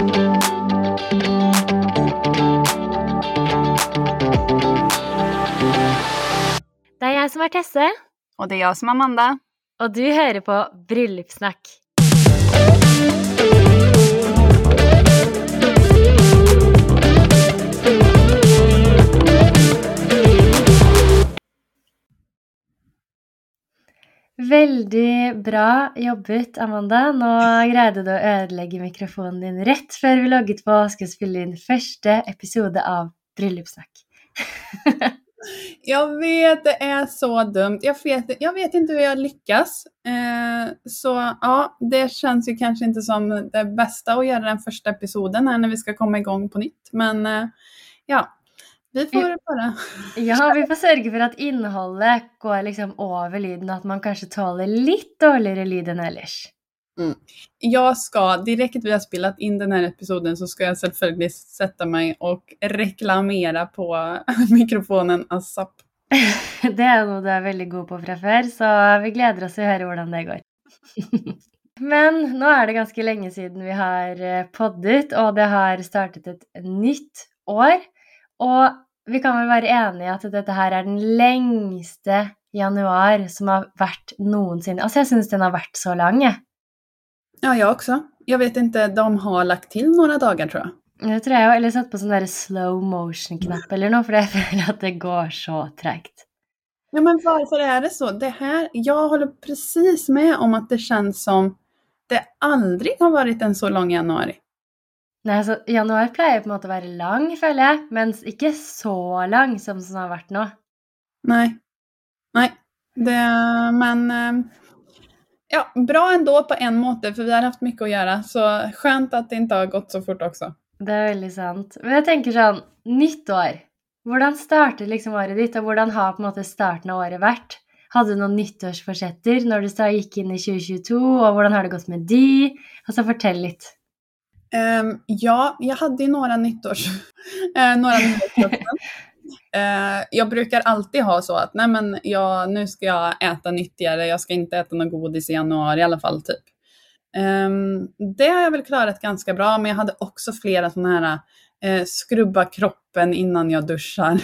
Det er jeg som er Tesse, Och det är jag som är Amanda. og du hører på Bryllupssnakk. Veldig bra jobbet, Amanda. Nå greide du å ødelegge mikrofonen din rett før vi logget på og skulle spille inn første episode av Bröllopssnack. Jag vet, det är så dumt. Jag vet, jag vet inte hur jag lyckas. Eh, så ja, det känns ju kanske inte som det bästa att göra den första episoden här när vi ska komma igång på nytt. Men eh, ja, vi får bara... Ja, vi får sørge for at innholdet går liksom over lyden, og at man kanskje tåler litt dårligere lyd enn ellers. Jag ska, direkt vi har spelat in den här episoden så ska jag självklart sätta mig och reklamera på mikrofonen ASAP. Det er noe du er veldig god på fra før, så vi gleder oss til å høre hvordan det går. Men nå er det ganske lenge siden vi har eh, poddet, og det har startet et nytt år. Og vi kan vel være enige i at dette her er den lengste januar som har vært noensinne. Altså, jeg syns den har vært så lang, jeg. Ja, jag också. Jag vet inte, de har lagt till några dagar tror jag. Det tror jo. Eller satt på sånn der slow motion-knapp eller noe, for jeg føler at det går så tregt. Ja, men varför är det så? Det här, jag håller precis med om att det känns som det aldrig har varit en så lång januari. Nei, så januar pleier på en måte å være lang, føler jeg, mens ikke så lang som den har vært nå. Nej. Nej. Det, men eh, ja, bra ändå på en måte, för vi har haft mycket att göra. Så skönt att det inte har gått så fort också. Det er veldig sant. Men jeg tenker sånn, nytt år. Hvordan starter liksom året ditt, og hvordan har på en måte starten av året vært? Hadde du noen nyttårsforsetter når du gikk inn i 2022, og hvordan har det gått med de? Altså, fortell litt. Ehm, ja, jag hade ju några nyttårs... eh, några nyttårslöften. Eh, jag brukar alltid ha så att nej men jag, nu ska jag äta nyttigare, jag ska inte äta något godis i januari i alla fall. typ. Ehm, det har jag väl klarat ganska bra, men jag hade också flera sådana här eh, skrubba kroppen innan jag duschar.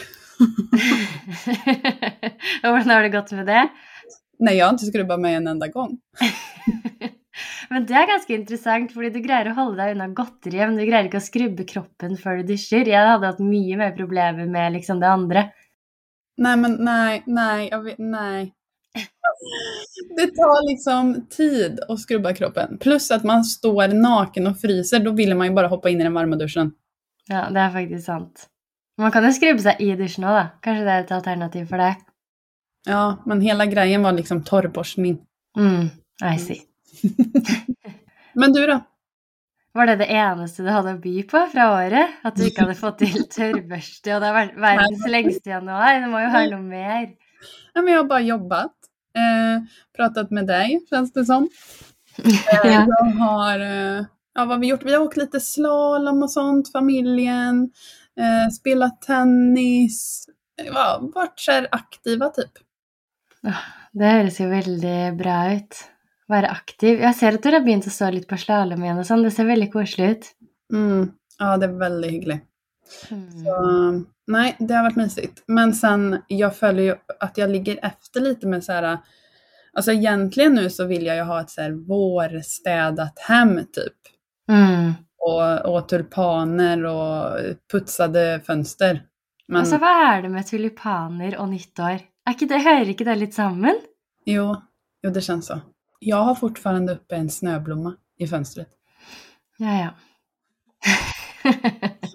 hvordan har det gått med det? nej, jag har inte skrubbat mig en enda gång. Men det er ganske interessant, fordi du greier å holde deg unna godteri, men du greier ikke å skrubbe kroppen før du dusjer. Jeg hadde hatt mye mer problemer med liksom det andre. Nej, men nej, nej, jag vet, nej. Det tar liksom tid att skrubba kroppen. Plus att man står naken och fryser, då vill man ju bara hoppa in i den varma duschen. Ja, det er faktisk sant. Man kan jo skrubbe seg i dusjen òg, da. Kanskje det er et alternativ for deg. Ja, men hela grejen var liksom torrborstning. Mm, I see. Men du då? Var det det eneste du hadde å by på fra året? At du ikke hadde fått til tørrbørste, og det har vært verdens lengste januar? Det må jo ha noe mer. Ja, men jag har bara jobbat. Eh, pratat med dig, känns det som. Eh, Ja. Jag har... Eh, ja, vad har vi gjort? Vi har åkt lite slalom och sånt, familjen. Eh, spelat tennis. Ja, varit så aktiva typ. Det høres jo veldig bra ut. Være aktiv. Jeg ser at du har begynt å stå litt på slalåm igjen og sånn. Det ser veldig koselig ut. Mm. Ja, det är väldigt hyggligt. Mm. Så, nej, det har varit mysigt. Men sen, jag följer ju att jag ligger efter lite med så här, alltså egentligen nu så vill jag ju ha ett så här vårstädat hem typ. Mm. Och, och tulpaner och putsade fönster. Men Altså, hva er det med tulipaner og nyttår? Er ikke det, hører ikke det litt sammen? jo, jo, det känns så. Jag har fortfarande uppe en snöblomma i fönstret. Ja, ja.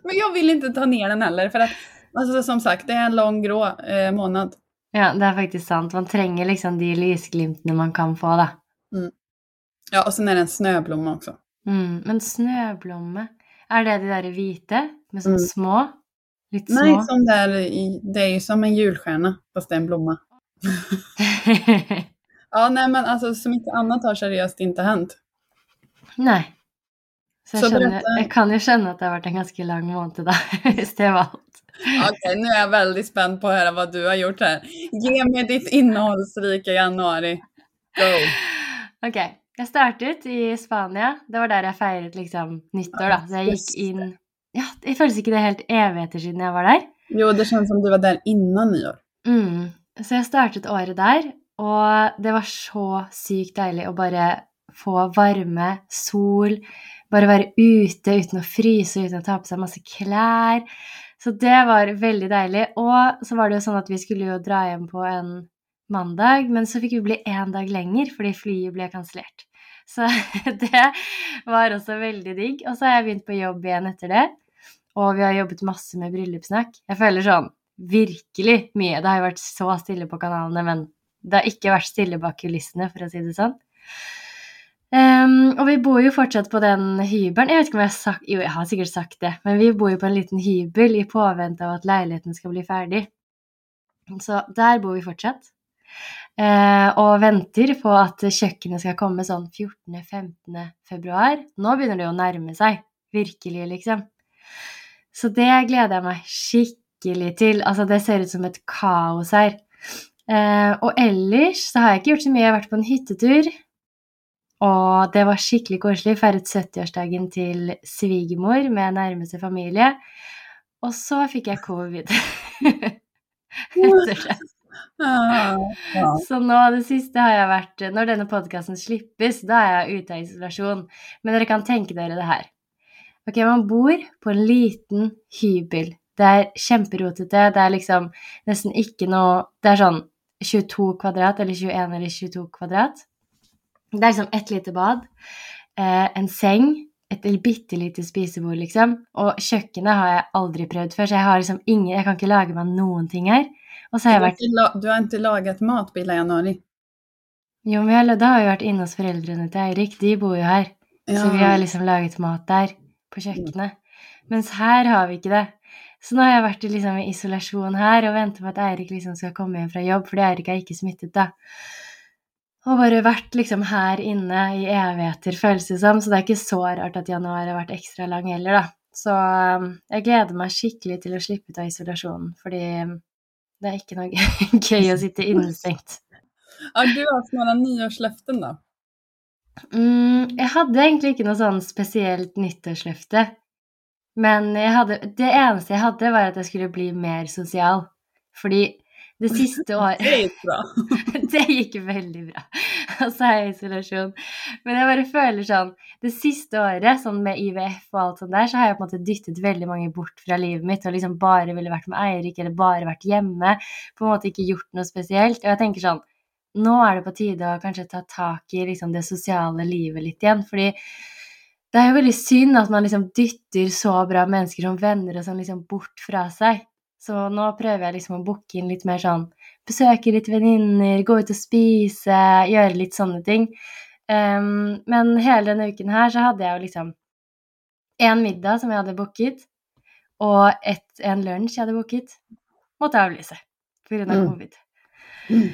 Men jag vill inte ta ner den heller för att, alltså som sagt, det är en lång grå eh, månad. ja, det er faktisk sant. Man trenger liksom de lysglimtene man kan få, da. Ja, och sen är det en snöblomma också. Mm. Men snøblomme, er det de der hvite? Med sånne Mm. små? Litt Nej, små? som där det är ju som en julstjärna, fast det är en blomma. Ja, nej men alltså så mycket annat har seriöst inte hänt. Nei. Så jeg, Så skjønner, berätta- jeg kan jo skjønne at det har vært en ganske lang måned, da. Hvis det var alt. Okej, nu är jag väldigt spänd på att höra vad du har gjort här. Ge mig ditt innehållsrika januari. Go! Ok, Jeg startet i Spania. Det var der jeg feiret liksom nyttår, da. Så jeg gikk Just det. inn Ja, det føles ikke det helt evigheter siden jeg var der? Jo, det känns som du var där innan nyår. Mm. Så jeg startet året der, og det var så sykt deilig å bare få varme, sol, bare være ute uten å fryse, uten å ta på seg masse klær. Så det var veldig deilig. Og så var det jo sånn at vi skulle jo dra hjem på en mandag, men så fikk vi bli én dag lenger fordi flyet ble kansellert. Så det var også veldig digg. Og så har jeg begynt på jobb igjen etter det. Og vi har jobbet masse med bryllupssnakk. Jeg føler sånn virkelig mye. Det har jo vært så stille på kanalene, men det har ikke vært stille bak kulissene, for å si det sånn. Um, og vi bor jo fortsatt på den hybelen. Jeg vet ikke om jeg har sagt Jo, jeg har sikkert sagt det, men vi bor jo på en liten hybel i påvente av at leiligheten skal bli ferdig. Så der bor vi fortsatt. Uh, og venter på at kjøkkenet skal komme sånn 14.-15. februar. Nå begynner det jo å nærme seg. Virkelig, liksom. Så det gleder jeg meg skikkelig til. Altså, det ser ut som et kaos her. Eh, og ellers så har jeg ikke gjort så mye. Jeg har vært på en hyttetur. Og det var skikkelig koselig. Feiret 70-årsdagen til svigermor med nærmeste familie. Og så fikk jeg covid. Etter det. Så nå det siste har jeg vært Når denne podkasten slippes, da er jeg ute av isolasjon. Men dere kan tenke dere det her. Ok, man bor på en liten hybel. Det er kjemperotete. Det er liksom nesten ikke noe Det er sånn 22 kvadrat, eller 21 eller 22 kvadrat. Det er liksom ett lite bad, eh, en seng, et bitte lite spisebord, liksom. Og kjøkkenet har jeg aldri prøvd før, så jeg har liksom ingen Jeg kan ikke lage meg noen ting her. Og så Du, har jeg vært inte du har inte lagat mat på hela januari? Jo, men jeg, da har jeg vært inne hos foreldrene til Eirik. De bor jo her. Så vi har liksom laget mat der, på kjøkkenet. Mens her har vi ikke det. Så nå har jeg vært i liksom i isolasjon her og venter på at Eirik liksom skal komme hjem fra jobb, fordi Eirik er ikke smittet, da. Og bare vært liksom her inne i evigheter, føles det som. Så det er ikke så rart at januar har vært ekstra lang heller, da. Så um, jeg gleder meg skikkelig til å slippe ut av isolasjonen, fordi um, det er ikke noe gøy å sitte innestengt. Har du haft några nyårslöften då? Mm, jeg hadde egentlig ikke noe sånn spesielt nyttårsløfte. Men jeg hadde, det eneste jeg hadde, var at jeg skulle bli mer sosial. Fordi det siste året Det gick bra. Det gikk veldig bra. Og så er jeg i isolasjon. Men jeg bare føler sånn Det siste året, sånn med IVF og alt sånt der, så har jeg på en måte dyttet veldig mange bort fra livet mitt og liksom bare ville vært med Eirik eller bare vært hjemme. På en måte ikke gjort noe spesielt. Og jeg tenker sånn Nå er det på tide å kanskje ta tak i liksom det sosiale livet litt igjen. Fordi det jo veldig synd at man liksom dytter så bra mennesker som venner og sånn liksom bort fra seg. Så nå prøver jeg liksom å booke inn litt mer sånn Besøke litt venninner, gå ut og spise, gjøre litt sånne ting. Ehm, men hele denne uken her så hadde jeg jo liksom en middag som jeg hadde booket, og et, en lunsj jeg hadde booket, måtte avlyse pga. Av Mm. covid. Mm.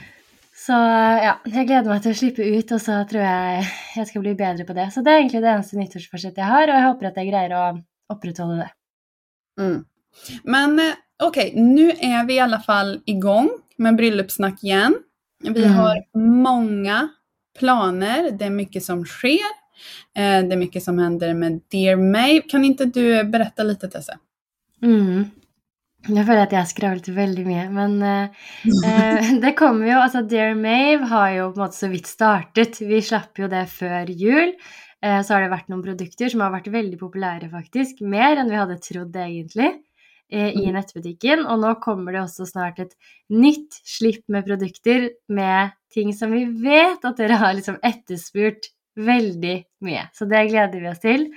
Så ja, jeg gleder meg til å slippe ut, og så tror jeg jeg skal bli bedre på det. Så det er egentlig det eneste nyttårsforsettet jeg har, og jeg håper at jeg greier å opprettholde det. Mm. Men eh, okej, nu är vi i alla fall igång med bröllopssnack igen. Vi Mm. har många planer, det är mycket som sker. Eh, det är mycket som händer med Dear May. Kan inte du berätta lite Tesse? Mm. Jeg føler at jeg har skravlet veldig mye, men eh, eh, det kommer jo Altså, Dear Mave har jo på en måte så vidt startet. Vi slapp jo det før jul. Eh, så har det vært noen produkter som har vært veldig populære, faktisk. Mer enn vi hadde trodd, egentlig, eh, i Mm. nettbutikken. Og nå kommer det også snart et nytt slipp med produkter med ting som vi vet at dere har liksom etterspurt veldig mye. Så det gleder vi oss til.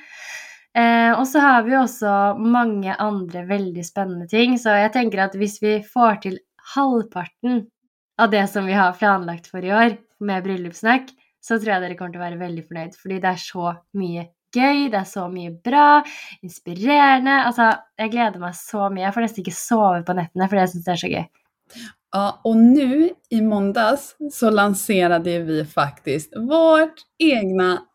Eh, og så har vi jo også mange andre veldig spennende ting, så jeg tenker at hvis vi får til halvparten av det som vi har planlagt for i år med bröllopssnack, så tror jeg dere kommer til å være veldig fornøyd, fordi det er så mye gøy, det er så mye bra, inspirerende. Altså, jeg gleder meg så mye. Jeg får nesten ikke sove på nettene, fordi jeg syns det er så gøy. Ja, och nu i måndags så lanserade vi faktiskt vårt egna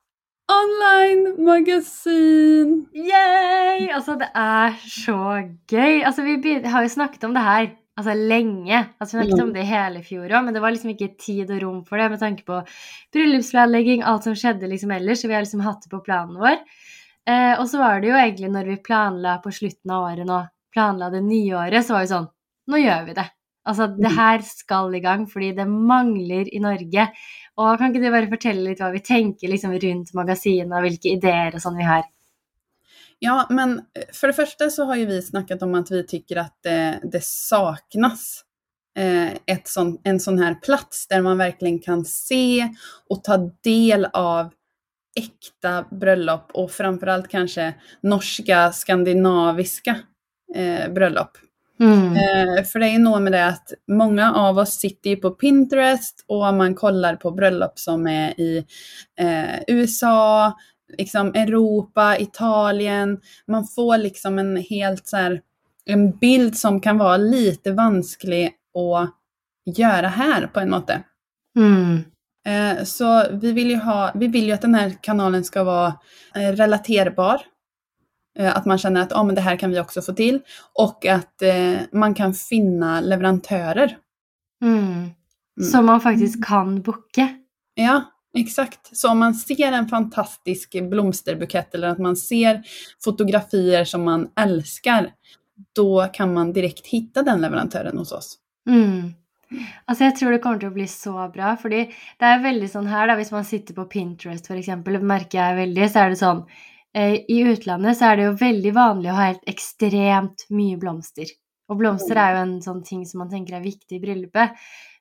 online-magasin. Yay! Altså, det er så gøy. Altså, vi har jo snakket om det her Altså lenge. Altså, vi snakket om Mm. det fjor òg, men det var liksom ikke tid og rom for det med tanke på bryllupsplanlegging, alt som skjedde liksom ellers. Så vi har liksom hatt det på planen vår. Eh, og så var det jo egentlig når vi planla på slutten av året nå, planla det nye året, så var vi sånn Nå gjør vi det. Altså, det Mhm. her skal i gang, fordi det mangler i Norge. Og kan ikke du bare fortelle litt hva vi tenker liksom rundt magasinet, og hvilke ideer og sånn vi har? Ja, men eh, för det första så har ju vi snackat om att vi tycker att det, det saknas eh, ett sån, en sån här plats där man verkligen kan se och ta del av äkta bröllop och framförallt kanske norska, skandinaviska eh, bröllop. Mm. Eh, för det är nog med det att många av oss sitter ju på Pinterest och man kollar på bröllop som är i eh, USA, liksom Europa, Italien. Man får liksom en helt så här, en bild som kan vara lite vansklig att göra här på en måte. Mm. Eh, så vi vill, ju ha, vi vill ju att den här kanalen ska vara eh, relaterbar. Eh, att man känner att ah, men det här kan vi också få till. Och att eh, man kan finna leverantörer. Mm. Som man faktiskt kan booka. Ja, exakt. Så om man ser en fantastisk blomsterbukett eller att man ser fotografier som man älskar, då kan man direkt hitta den leverantören hos oss. Mm. Altså, jeg tror det kommer å bli så bra, fordi det veldig sånn her, da, hvis man sitter på Pinterest for eksempel, merker jeg veldig, så er det sånn eh, Eh, I utlandet så är det ju väldigt vanligt att ha helt extremt mycket blomster. Och blomster är ju en sån ting som man tänker är viktig i bröllopet.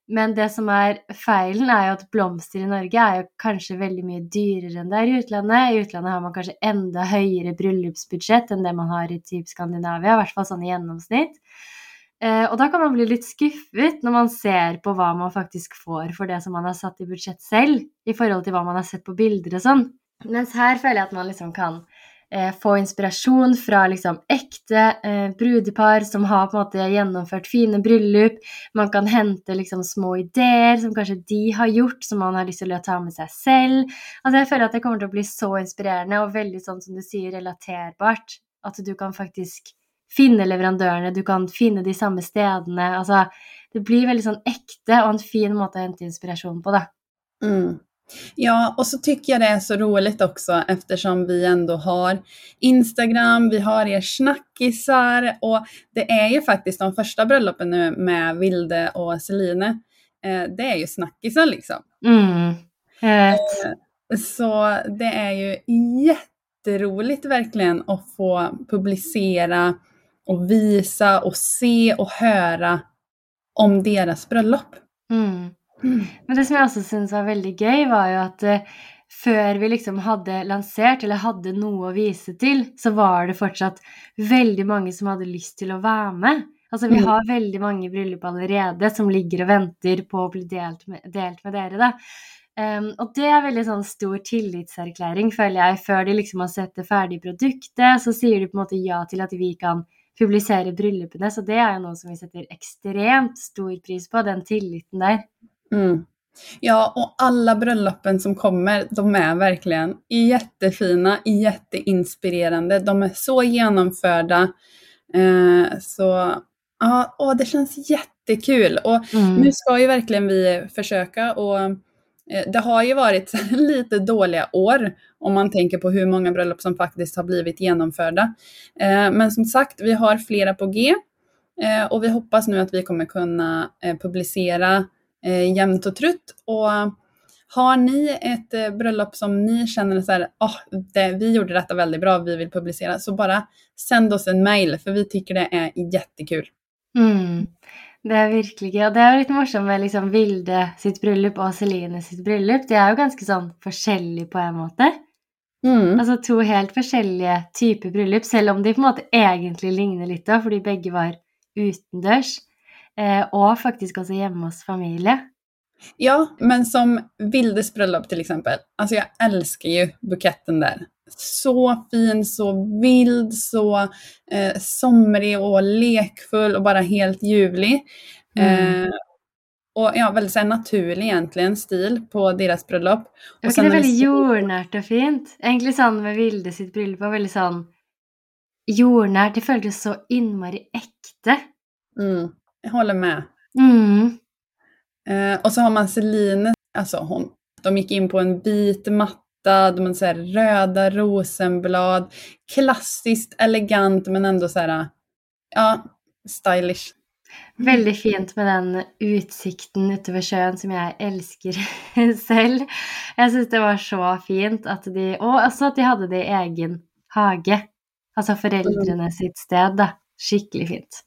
Men det som är felen är ju att blomster i Norge är ju kanske väldigt mycket dyrare än det är i utlandet. I utlandet har man kanske ända högre bröllopsbudget än det man har i typ Skandinavien, i alla fall sån i genomsnitt. Eh, och då kan man bli lite skuffet när man ser på vad man faktiskt får för det som man har satt i budget själv i förhållande till vad man har sett på bilder och sånt. Mens her føler jeg at man liksom kan eh, få inspirasjon fra liksom ekte eh, brudepar som har på en måte gjennomført fine bryllup. Man kan hente liksom små ideer som kanskje de har gjort, som man har lyst til å ta med seg selv. Altså Jeg føler at det kommer til å bli så inspirerende og veldig sånn som du sier, relaterbart. At du kan faktisk finne leverandørene, du kan finne de samme stedene. Altså, det blir veldig sånn ekte og en fin måte å hente inspiration på, da. Mm. Ja, och så tycker jag det är så roligt också eftersom vi ändå har Instagram, vi har er snackisar och det är ju faktiskt de första bröllopen nu med Vilde och Celine. Eh, det är ju snackisar liksom. Mm, vet. Så det är ju jätteroligt verkligen att få publicera och visa och se och höra om deras bröllop. Mm. Men det som jeg også syns var veldig gøy, var jo at eh, før vi liksom hadde lansert, eller hadde noe å vise til, så var det fortsatt veldig mange som hadde lyst til å være med. Altså, vi Mm. har veldig mange bryllup allerede som ligger og venter på å bli delt med, delt med dere, da. Um, og det er veldig sånn stor tillitserklæring, føler jeg. Før de liksom har sett det ferdige produktet, så sier de på en måte ja til at vi kan publisere bryllupene. Så det er jo noe som vi setter ekstremt stor pris på, den tilliten der. Mm. Ja, och alla bröllopen som kommer, de är verkligen jättefina, jätteinspirerande. De är så genomförda. Eh, så ja, åh, det känns jättekul. Och Mm. nu ska ju verkligen vi försöka och eh, det har ju varit lite dåliga år om man tänker på hur många bröllop som faktiskt har blivit genomförda. Eh, Men som sagt, vi har flera på G eh, och vi hoppas nu att vi kommer kunna eh, publicera eh, jämnt och trutt. Och har ni ett eh, bröllop som ni känner så här, "Åh, det, vi gjorde detta väldigt bra, vi vill publicera, så bara sänd oss en mail för vi tycker det är jättekul. Mm. Det er virkelig gøy. Og det er jo litt morsomt med liksom Vilde sitt bryllup og Celine sitt bryllup. De er jo ganske sånn forskjellige på en måte. Mm. Altså to helt forskjellige typer bryllup, selv om de på en måte egentlig ligner litt da, fordi begge var utendørs. Eh, og faktisk også hjemme hos familie. Ja, men som Vildes bröllop till exempel. Alltså jag älskar ju buketten där. Så fin, så vild, så eh, somrig och lekfull och bara helt ljuvlig. Mm. Eh, och ja, väldigt så här, naturlig egentligen stil på deras bröllop. Och sen ikke det när vi veldig ser- jordnært og fint? Egentlig sånn med Vilde sitt bryllup var veldig sånn jordnært. Det føltes så innmari ekte. Mm, jag håller med. Mm. Eh, och så har man Celine, alltså hon, de gick in på en vit matta, de hade så här röda rosenblad, klassiskt elegant men ändå så här, ja, stylish. Veldig fint med den utsikten utover sjøen som jeg elsker selv. Jeg syns det var så fint at de Og også at de hadde det i egen hage. Altså foreldrene sitt sted, da. Skikkelig fint.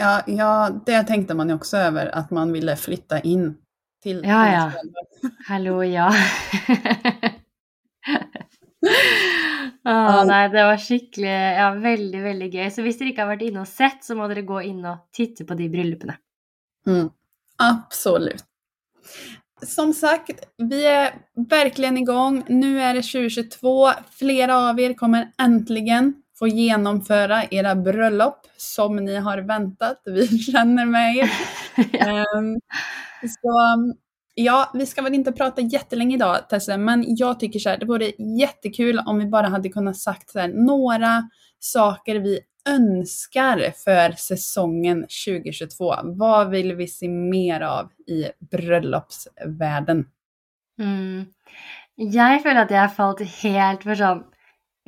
Ja, ja, det tänkte man ju också över, att man ville flytta in till Ja, ja. Hallo, ja. Å, nei, det var skikkelig Ja, veldig, veldig gøy. Så hvis dere ikke har vært inne og sett, så må dere gå inn og titte på de bryllupene. Mm, absolut. Som sagt, vi är verkligen igång. Nu är det 2022. Flera av er kommer äntligen få genomföra era bröllop som ni har väntat. Vi känner med er. Ehm, så ja, vi ska väl inte prata jättelänge idag Tesse, men jag tycker så här, det vore jättekul om vi bara hade kunnat sagt här, några saker vi önskar för säsongen 2022. Vad vill vi se mer av i bröllopsvärlden? Mm. Jeg føler at jeg har falt helt for sånn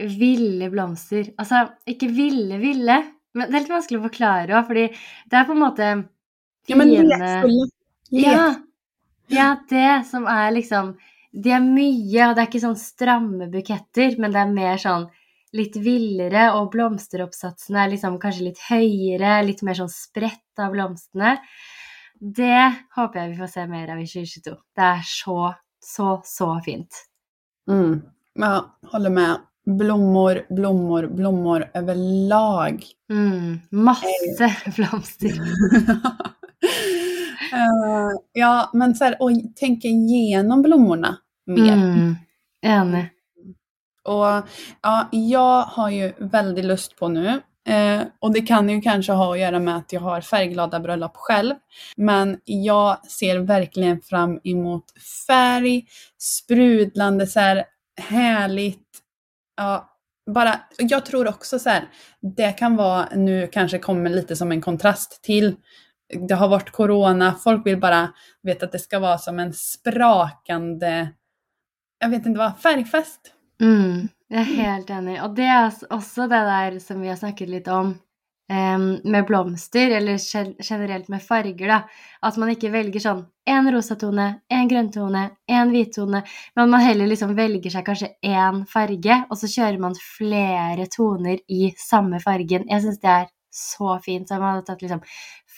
ville blomster. Altså, ikke ville, ville, men det er litt vanskelig å forklare òg, fordi det er på en måte Ja, men fine- lekfulla. Lek. Ja, ja, det som er liksom De er mye, og det er ikke sånn stramme buketter, men det er mer sånn litt villere, og blomsteroppsatsene er liksom kanskje litt høyere, litt mer sånn spredt av blomstene. Det håper jeg vi får se mer av i 2022. Det er så, så, så fint. Mm. Ja, håller med. Blommor, blommor, blommor överlag. Mm, masse blomster. Eh, ja, men så här, och tänka igenom blommorna mer. Mm, enig. Och ja, jag har ju väldigt lust på nu. Eh, och det kan ju kanske ha att göra med att jag har färgglada bröllop själv. Men jag ser verkligen fram emot färg, sprudlande, så här härligt. Ja, bara, jag tror också så här, det kan vara nu kanske kommer lite som en kontrast till det har varit corona, folk vill bara veta att det ska vara som en sprakande, jag vet inte vad, färgfest. Mm, jeg er helt enig. Og det er s- også det der som vi har snakket litt om Ehm, med blomster, eller generellt generelt med farger, da. At man ikke velger sånn én rosatone, én grønntone, én hvittone, men man heller liksom velger seg kanskje én farge, og så kjører man flere toner i samme fargen. Jeg syns det er så fint. Så man hadde tatt liksom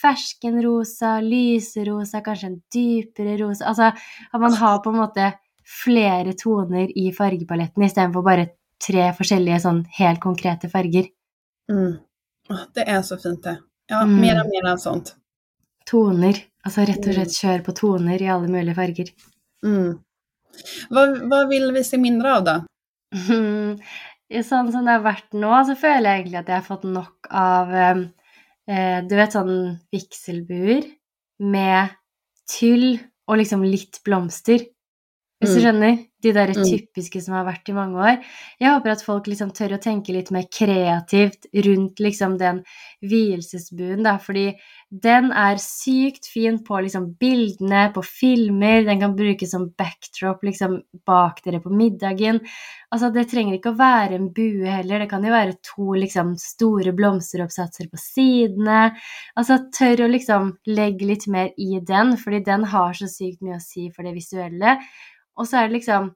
ferskenrosa, lyserosa, kanskje en dypere rosa Altså at man har på en måte flere toner i fargepaletten istedenfor bare tre forskjellige sånn helt konkrete farger. Mm. Åh, Det är så fint det. Ja, Mm. mera, mera sånt. Toner. Altså rett og Mm. slett kjør på toner i alle mulige farger. Mm. Vad, vad vill vi se mindre av då? Mm. Sånn som det har vært nå, så føler jeg egentlig at jeg har fått nok av eh, eh, Du vet sånn vigselbuer med tyll og liksom litt blomster. Hvis du Mm. skjønner? De der Mm. typiske som har vært i mange år. Jeg håper at folk liksom tør å tenke litt mer kreativt rundt liksom den vielsesbuen, da, fordi den er sykt fin på liksom bildene, på filmer, den kan brukes som backdrop liksom bak dere på middagen. Altså, det trenger ikke å være en bue heller, det kan jo være to liksom store blomsteroppsatser på sidene. Altså, tør å liksom legge litt mer i den, fordi den har så sykt mye å si for det visuelle. Og så er det liksom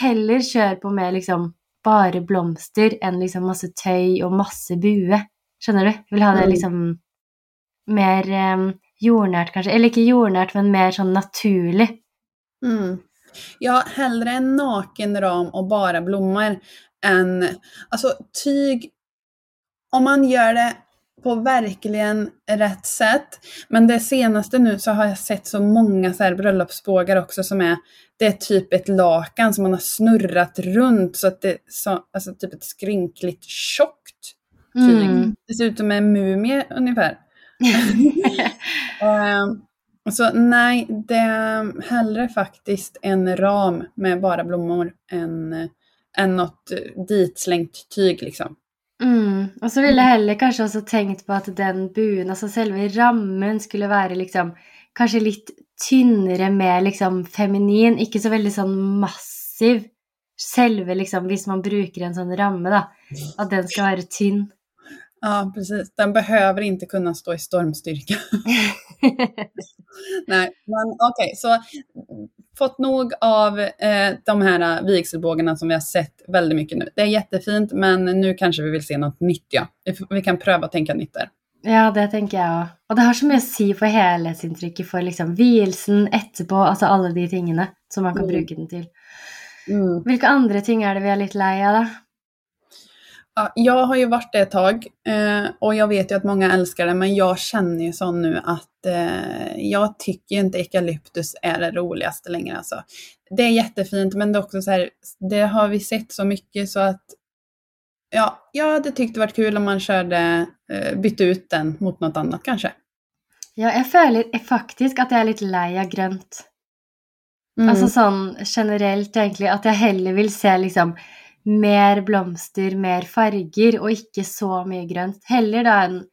heller kjør på med liksom bare blomster enn liksom masse tøy og masse bue. Skjønner du? Jeg vil ha det Mm. liksom mer em, jordnært, kanskje. Eller ikke jordnært, men mer sånn naturlig. Mm. Ja, hellre en naken ram och bara blommor än, alltså tyg, om man gör det på verkligen rätt sätt. Men det senaste nu så har jag sett så många så här bröllopsbågar också som är, det är typ ett lakan som man har snurrat runt så att det så, alltså typ ett skrynkligt tjockt tyg. Mm. Det ser ut som en mumie ungefär. Ehm, så nej, det är hellre faktiskt en ram med bara blommor än, än något ditslängt tyg liksom. Mm. Mm. Og så ville jeg heller kanskje også tenkt på at den buen, altså selve rammen, skulle være liksom kanskje litt tynnere, mer liksom feminin, ikke så veldig sånn massiv. Selve liksom, hvis man bruker en sånn ramme, da, at den skal være tynn. Ja, precis. Den behöver inte kunna stå i stormstyrka. Nej, men okej, okay, så fått nog av eh, de här vigselbågarna som vi har sett väldigt mycket nu. Det är jättefint, men nu kanske vi vill se något nytt, ja. Vi kan pröva att tänka nytt där. Ja, det tenker jeg òg. Og det har så mye å si for helhetsinntrykket, for liksom vielsen etterpå, altså alle de tingene som man kan mm. bruke den til. Mm. Hvilke andre ting är det vi är lite lei av? Ja, jag har ju varit det ett tag eh, och jag vet ju att många älskar det, men jag känner ju så nu att eh, jag tycker inte eukalyptus är det roligaste längre. Alltså. Det är jättefint, men det är också så här, det har vi sett så mycket så att ja, jag hade tyckt det varit kul om man körde, eh, bytte ut den mot något annat kanske. Ja, jag føler faktiskt att jag är lite lei av grönt. Mm. Altså sånn generelt, egentlig, at jeg heller vill se liksom mer blomster, mer farger, och inte så mycket grönt. Heller da en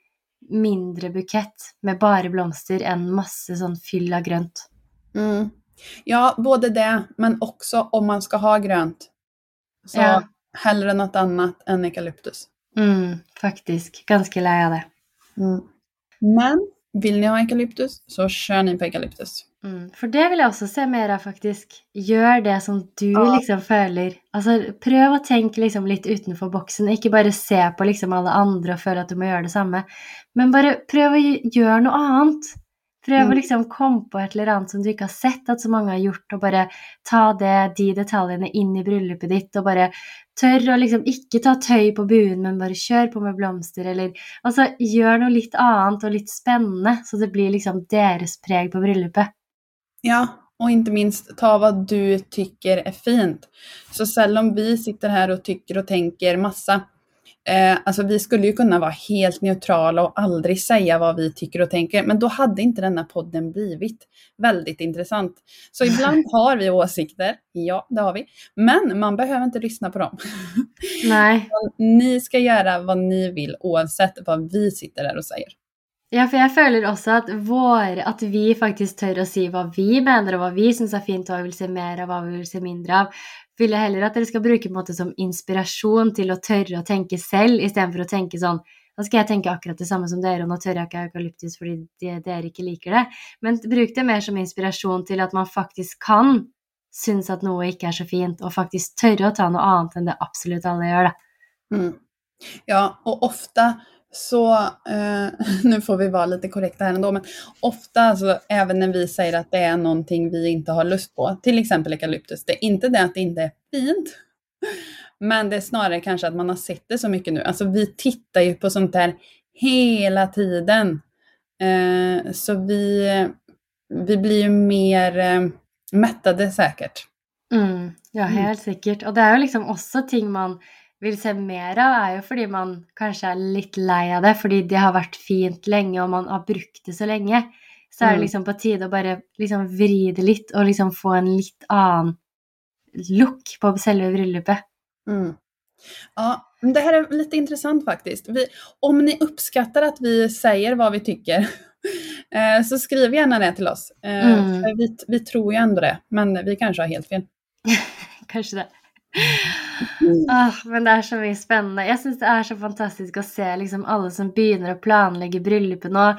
mindre bukett med bara blomster än masse sånn fyll av grönt. Mm. Ja, både det, men också om man ska ha grönt. Så ja. hellre något annat än eukalyptus. Mm, faktiskt, ganska lei av det. Mm. Men vill ni ha eukalyptus så kör ni på eukalyptus. Mm, for det vill jag också se mer av, faktisk. Gjør det som du ja. liksom føler. Altså, prøv å tenke liksom litt utenfor boksen. Ikke bare se på liksom alle andre og føle at du må gjøre det samme. Men bare prøv å gjøre noe annet. Prøv mm. å liksom komme på et eller annet som du ikke har sett at så mange har gjort, og bare ta det, de detaljene inn i bryllupet ditt, og bare tør å liksom ikke ta tøy på buen, men bare kjør på med blomster, eller Altså, gjør noe litt annet og litt spennende, så det blir liksom deres preg på bryllupet. Ja, och inte minst ta vad du tycker är fint. Så sällan vi sitter här och tycker och tänker massa. Eh, alltså vi skulle ju kunna vara helt neutrala och aldrig säga vad vi tycker och tänker, men då hade inte denna podden blivit väldigt intressant. Så ibland har vi åsikter, ja det har vi, men man behöver inte lyssna på dem. Nej. ni ska göra vad ni vill oavsett vad vi sitter där och säger. Ja, for jeg føler også at, vår, at vi faktisk tør å si hva vi mener, og hva vi syns er fint, hva vi vil se mer av, hva vi vil se mindre av. Vil jeg heller at dere skal bruke på en måte som inspirasjon til å tørre å tenke selv, istedenfor å tenke sånn da skal jeg tenke akkurat det samme som dere, og nå tør jeg ikke eukalyptus fordi dere ikke liker det. Men bruk det mer som inspirasjon til at man faktisk kan synes at noe ikke er så fint, og faktisk tørre å ta noe annet enn det absolutt alle gjør, da. Mm. Ja, och ofta så eh, nu får vi vara lite korrekta här ändå, men ofta, alltså, även när vi säger att det är någonting vi inte har lust på, till exempel eukalyptus, det är inte det att det inte är fint, men det är snarare kanske att man har sett det så mycket nu. Alltså vi tittar ju på sånt där hela tiden. Eh, så vi, vi blir ju mer eh, mättade säkert. Mm, ja, helt mm. säkert. Och det är ju liksom också ting man vill se mer av, är ju för att man kanske är lite lei av det, för det har varit fint länge och man har brukt det så länge. Så är det mm. liksom på tide att bara liksom vrida lite och liksom få en lite annan look på själva bröllopet. Mm. Ja, det här är lite intressant faktiskt. Vi, om ni uppskattar att vi säger vad vi tycker eh, så skriv gärna det till oss. Eh, mm. vi, vi tror ju ändå det, men vi kanske har helt fel. kanske det. Oh, men det är så mycket spännande. Jag syns det är så fantastiskt att se liksom alla som börjar planlägga bröllopet nu.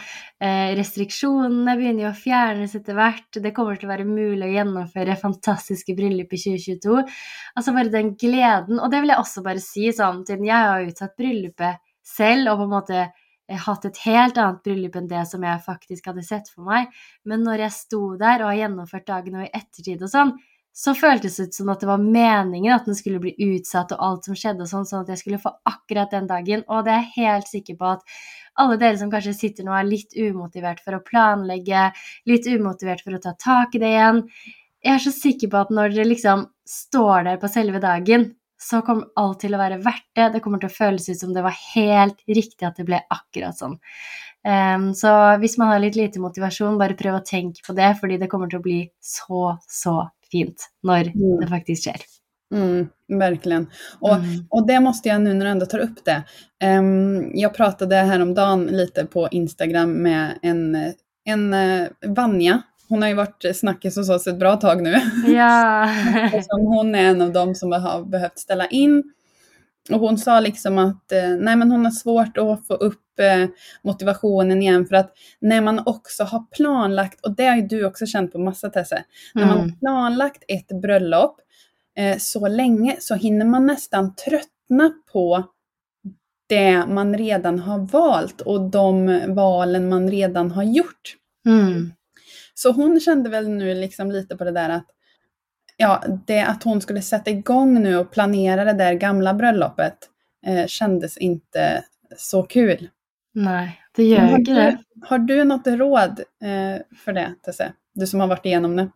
Eh, restriktionerna börjar å fjernes etter vart. Det kommer att vara möjligt att genomföra fantastiska bröllop i 2022. Alltså bara den glädjen. Och det vill jag också bara säga, sånn, jag har utsatt bröllopet själv och på något sätt eh, haft ett helt annat bröllop än det som jag faktiskt hade sett för mig. Men när jag stod där och har genomfört dagen och i eftertid och sånt så føltes det ut som att det var meningen att den skulle bli utsatt och allt som skedde sånn, sånn at jeg skulle få akkurat den dagen. Och det är jag helt säker på att alla dere som kanske sitter nu och är lite omotiverade för att planlägga, lite omotiverade för att ta tag i det igen. Jag är så säker på att när det liksom står där på själva dagen så kommer allt till att vara värt det. Det kommer att kännas ut som det var helt riktigt att det blev akkurat ehm, så. Um, så om man har lite, lite motivation, bara pröva att tänka på det, för det kommer att bli så, så fint när mm. det faktiskt sker. Mm, verkligen. Och, Mm. och det måste jag nu när du ändå tar upp det. Ehm, jag pratade häromdagen lite på Instagram med en, en uh, Vanja. Hon har ju varit snackis hos oss ett bra tag nu. Ja. Hon är en av dem som har behövt ställa in. Och hon sa liksom att eh, nej, men hon har svårt att få upp eh, motivationen igen för att när man också har planlagt, och det har ju du också känt på massa Tesse, när man Mm. har planlagt ett bröllop eh, så länge så hinner man nästan tröttna på det man redan har valt och de valen man redan har gjort. Mm. Så hon kände väl nu liksom lite på det där att ja, det att hon skulle sätta igång nu och planera det där gamla bröllopet eh, kändes inte så kul. Nej, det gör har, inte det. har du något råd eh, för det, Tesse? Du som har varit igenom det.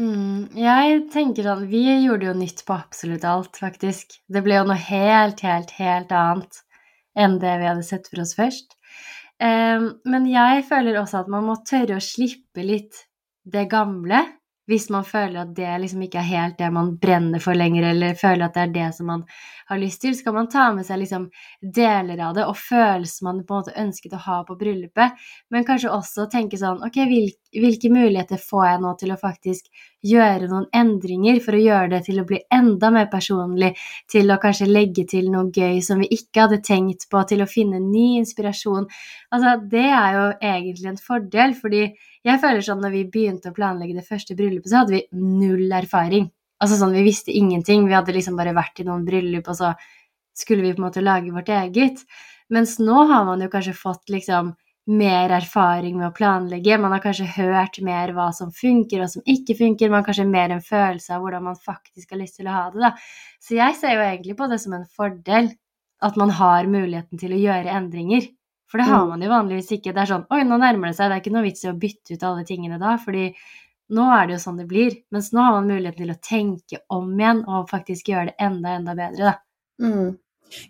Mm, jeg tenker at vi gjorde jo nytt på absolutt alt, faktisk. Det ble jo noe helt, helt, helt annet enn det vi hadde sett for oss først. Em, men jeg føler også at man må tørre å slippe litt det gamle, hvis man føler at det liksom ikke er helt det man brenner for lenger, eller føler at det er det som man har lyst til. Så kan man ta med seg liksom deler av det og følelser man på en måte ønsket å ha på bryllupet, men kanskje også tenke sånn Ok, hvil, hvilke muligheter får jeg nå til å faktisk gjøre noen endringer for å gjøre det til å bli enda mer personlig, til å kanskje legge til noe gøy som vi ikke hadde tenkt på, til å finne ny inspirasjon. Altså, det er jo egentlig en fordel, fordi jeg føler sånn når vi begynte å planlegge det første bryllupet, så hadde vi null erfaring. Altså sånn, vi visste ingenting. Vi hadde liksom bare vært i noen bryllup, og så skulle vi på en måte lage vårt eget. Mens nå har man jo kanskje fått liksom mer erfaring med å planlegge. Man har kanskje hørt mer hva som funker og som ikke funker. Man har kanskje mer en følelse av hvordan man faktisk har til å ha det. Da. Så jeg ser jo egentlig på det som en fordel at man har muligheten til å gjøre endringer. For det har Mm. man jo vanligvis ikke. Det er sånn Oi, nå nærmer det seg. Det er ikke noe vits å bytte ut alle tingene da, fordi nå er det jo sånn det blir. Mens nå har man muligheten til å tenke om igjen og faktisk gjøre det enda, enda bedre, da. Mm.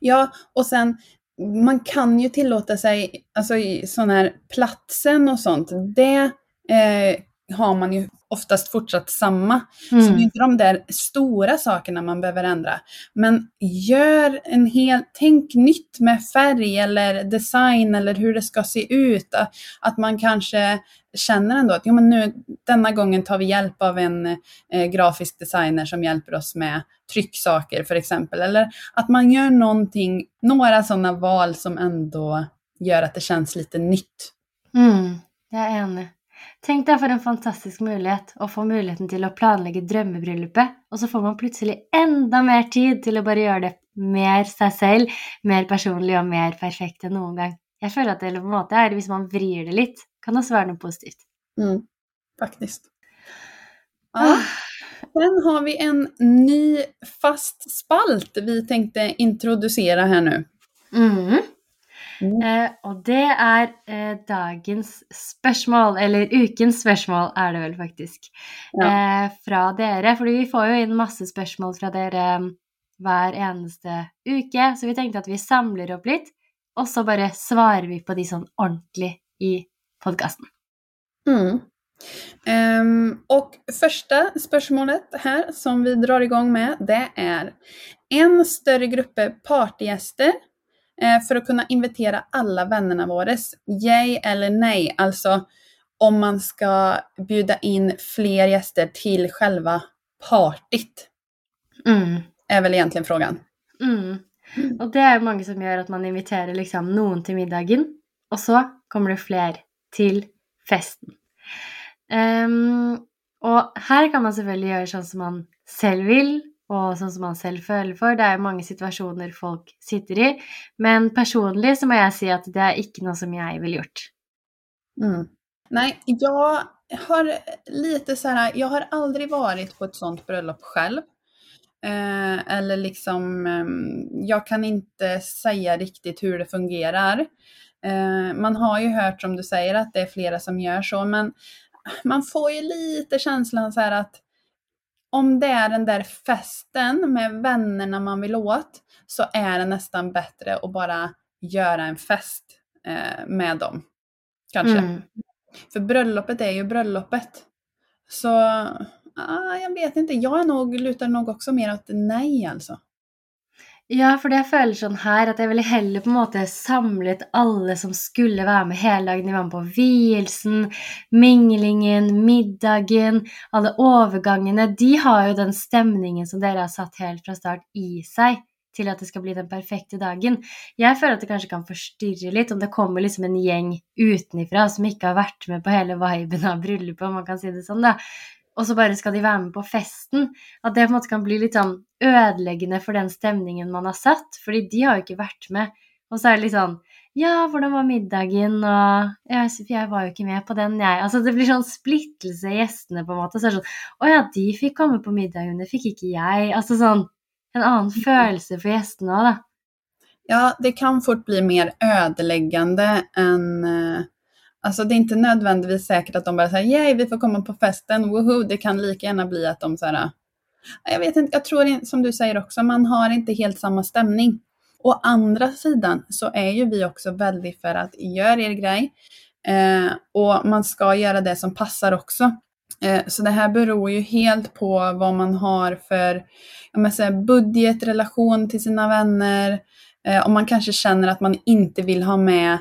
Ja, och sen man kan ju tillåta sig, alltså i sån här platsen och sånt, det eh, har man ju oftast fortsatt samma. Så det är Mm. inte de där stora sakerna man behöver ändra. Men gör en hel, tänk nytt med färg eller design eller hur det ska se ut. Att- man kanske känner ändå att jo, men nu, denna gången tar vi hjälp av en eh, grafisk designer som hjälper oss med trycksaker för exempel. Eller att man gör någonting, några sådana val som ändå gör att det känns lite nytt. Mm, jeg er enig. Tenk deg for en fantastisk mulighet å få muligheten til å planlegge drømmebryllupet, og så får man plutselig enda mer tid til å bare gjøre det mer seg selv, mer personlig og mer perfekt enn noen gang. Jeg føler at det på en måte er, hvis man vrir det litt, kan det også være noe positivt. Mm, faktiskt. Ja. Sen har vi en ny fast spalt vi tänkte introducera här nu. Mhm. Mm. Eh, og det er eh, dagens spørsmål, eller ukens spørsmål er det vel faktisk, Ja. eh, fra dere. Fordi vi får jo inn masse spørsmål fra dere mm, hver eneste uke, så vi tenkte at vi samler opp litt, og så bare svarer vi på de sånn ordentlig i podkasten. Mm. Ehm, och första spörsmålet här som vi drar igång med det är en större grupp partygäster för att kunna invitera alla vännerna våres. Yay eller nej, alltså om man ska bjuda in fler gäster till själva partyt Mm. är väl egentligen frågan. Mm. Og det jo mange som gjør at man inviterer liksom noen til middagen, og så kommer det flere til festen. Ehm, og her kan man selvfølgelig gjøre sånn som man selv vil, og sånn som man selv føler for. Det er jo mange situasjoner folk sitter i, men personlig så må jeg si at det er ikke noe som jeg ville gjort. Mm. Nej, jag har lite så här, jag har aldrig varit på ett sånt bröllop själv. Eh, eller liksom, eh, jag kan inte säga riktigt hur det fungerar. Eh, man har ju hört som du säger att det är flera som gör så, men man får ju lite känslan så här att om det är den där festen med vännerna man vill åt så är det nästan bättre att bara göra en fest eh, med dem. Kanske. Mm. För bröllopet är ju bröllopet. Så ah, jag vet inte. Jag är nog, lutar nog också mer åt nej alltså. Ja, for jeg føler sånn her at jeg ville heller på en måte samlet alle som skulle være med hele dagen. De var med på vielsen, minglingen, middagen, alle overgangene. De har jo den stemningen som dere har satt helt fra start i seg til at det skal bli den perfekte dagen. Jeg føler at det kanskje kan forstyrre litt om det kommer liksom en gjeng utenifra som ikke har vært med på hele viben av bryllupet, om man kan si det sånn, da og så bare skal de være med på festen. At det på en måte kan bli litt sånn ødeleggende for den stemningen man har satt. Fordi de har jo ikke vært med. Og så er det litt sånn Ja, hvordan var middagen? Og jeg, jeg var jo ikke med på den, jeg. Altså det blir sånn splittelse i gjestene, på en måte. Så er det sånn Å ja, de fikk komme på middagen, det fikk ikke jeg. Altså sånn En annen følelse for gjestene òg, da. Ja, det kan fort bli mer ödeläggande än Alltså det är inte nödvändigtvis säkert att de bara säger yay, vi får komma på festen, woho. Det kan lika gärna bli att de så här, ah, jag vet inte, jag tror som du säger också, man har inte helt samma stämning. Å andra sidan så är ju vi också väldigt för att göra er grej eh, och man ska göra det som passar också. Eh, så det här beror ju helt på vad man har för jag säga, budget, relation till sina vänner, eh, om man kanske känner att man inte vill ha med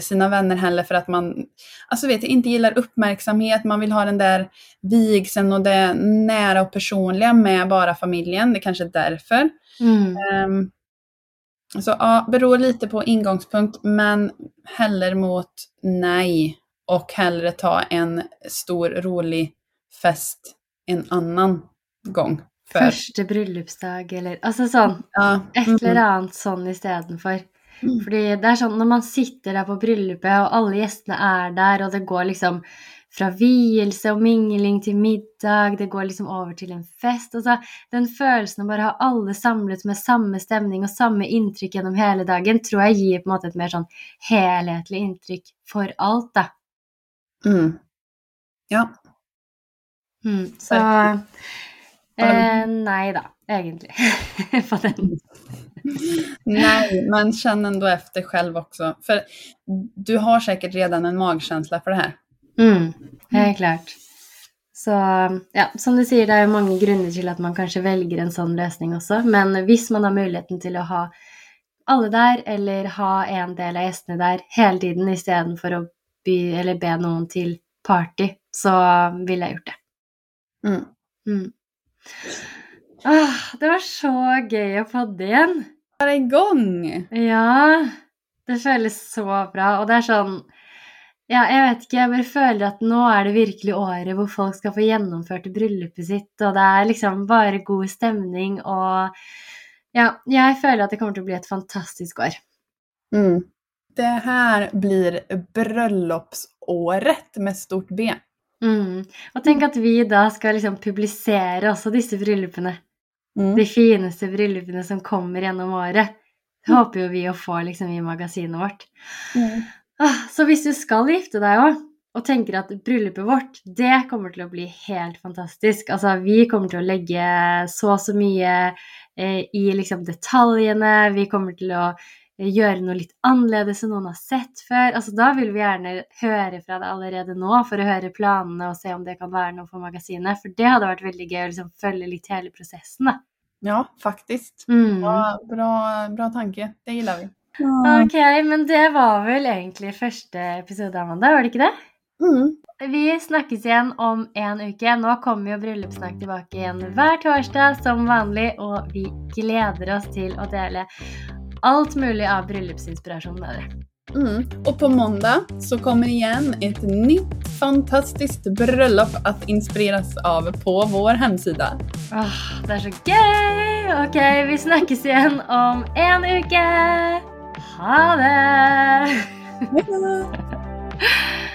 sina vänner heller för att man alltså vet, inte gillar uppmärksamhet, man vill ha den där vigseln och det nära och personliga med bara familjen. Det kanske är därför. Mm. Um, så ja, beror lite på ingångspunkt men heller mot nej och hellre ta en stor rolig fest en annan gång. För... Första bröllopsdag eller alltså sån, ja. ett eller mm. annat sån istället för. Mm. Fordi det er sånn når man sitter der på bryllupet, og alle gjestene er der, og det går liksom fra vielse og mingling til middag, det går liksom over til en fest. Altså, den følelsen av bare ha alle samlet med samme stemning og samme inntrykk gjennom hele dagen, tror jeg gir på en måte et mer sånn helhetlig inntrykk for alt, da. Mm. Ja. Mm, så eh, Nei da, egentlig, på den. Nej, men känn ändå efter själv också. För du har säkert redan en magkänsla för det här. Mm, helt klart. Så ja, som du säger, det är många grunder till att man kanske väljer en sån lösning också. Men om man har möjligheten till att ha alla där eller ha en del av gästerna där hela tiden istället för att by, eller be någon till party så vill jag gjort det. Mm. Mm. Ah, det var så gøy att podda igen vara igång! Ja, det känns så bra. Och det är sån Ja, jag vet inte, jag bara känner att nu är det verkligen året hvor folk ska få genomfört bröllopet sitt, och det är liksom bara god stämning och ja, jag känner att det kommer att bli ett fantastiskt år. Mm. Det här blir bröllopsåret med stort B. Mm. Och tänk att vi då ska liksom publicera också dessa bröllopen. Mm. De finaste bryllupene som kommer gjennom året. Det mm. håper jo vi å få liksom, i magasinet vårt. Mm. Ah, så hvis du skal gifte deg òg, og tenker at bryllupet vårt, det kommer til å bli helt fantastisk. Altså, vi kommer til å legge så og så mye eh, i liksom detaljene. Vi kommer til å gjøre noe litt annerledes enn noen har sett før. Altså, da vil vi gjerne høre fra deg allerede nå for å høre planene og se om det kan være noe for magasinet. For det hadde vært veldig gøy å liksom følge litt hele prosessen. da. Ja, faktiskt. Mm. Bra, bra, bra tanke. Det gillar vi. Ja. Ok, men det var vel egentlig første episode, Amanda, var det ikke det? Mm. Vi snakkes igjen om en uke. Nå kommer jo Bryllupssnakk tilbake igjen hver torsdag som vanlig, og vi gleder oss til å dele allt mulig av dere. Mm. Och på måndag så kommer igen ett nytt fantastiskt bröllop att inspireras av på vår hemsida. Oh, det är så gøy! Ok, vi snakkes igen om en uke. Ha det!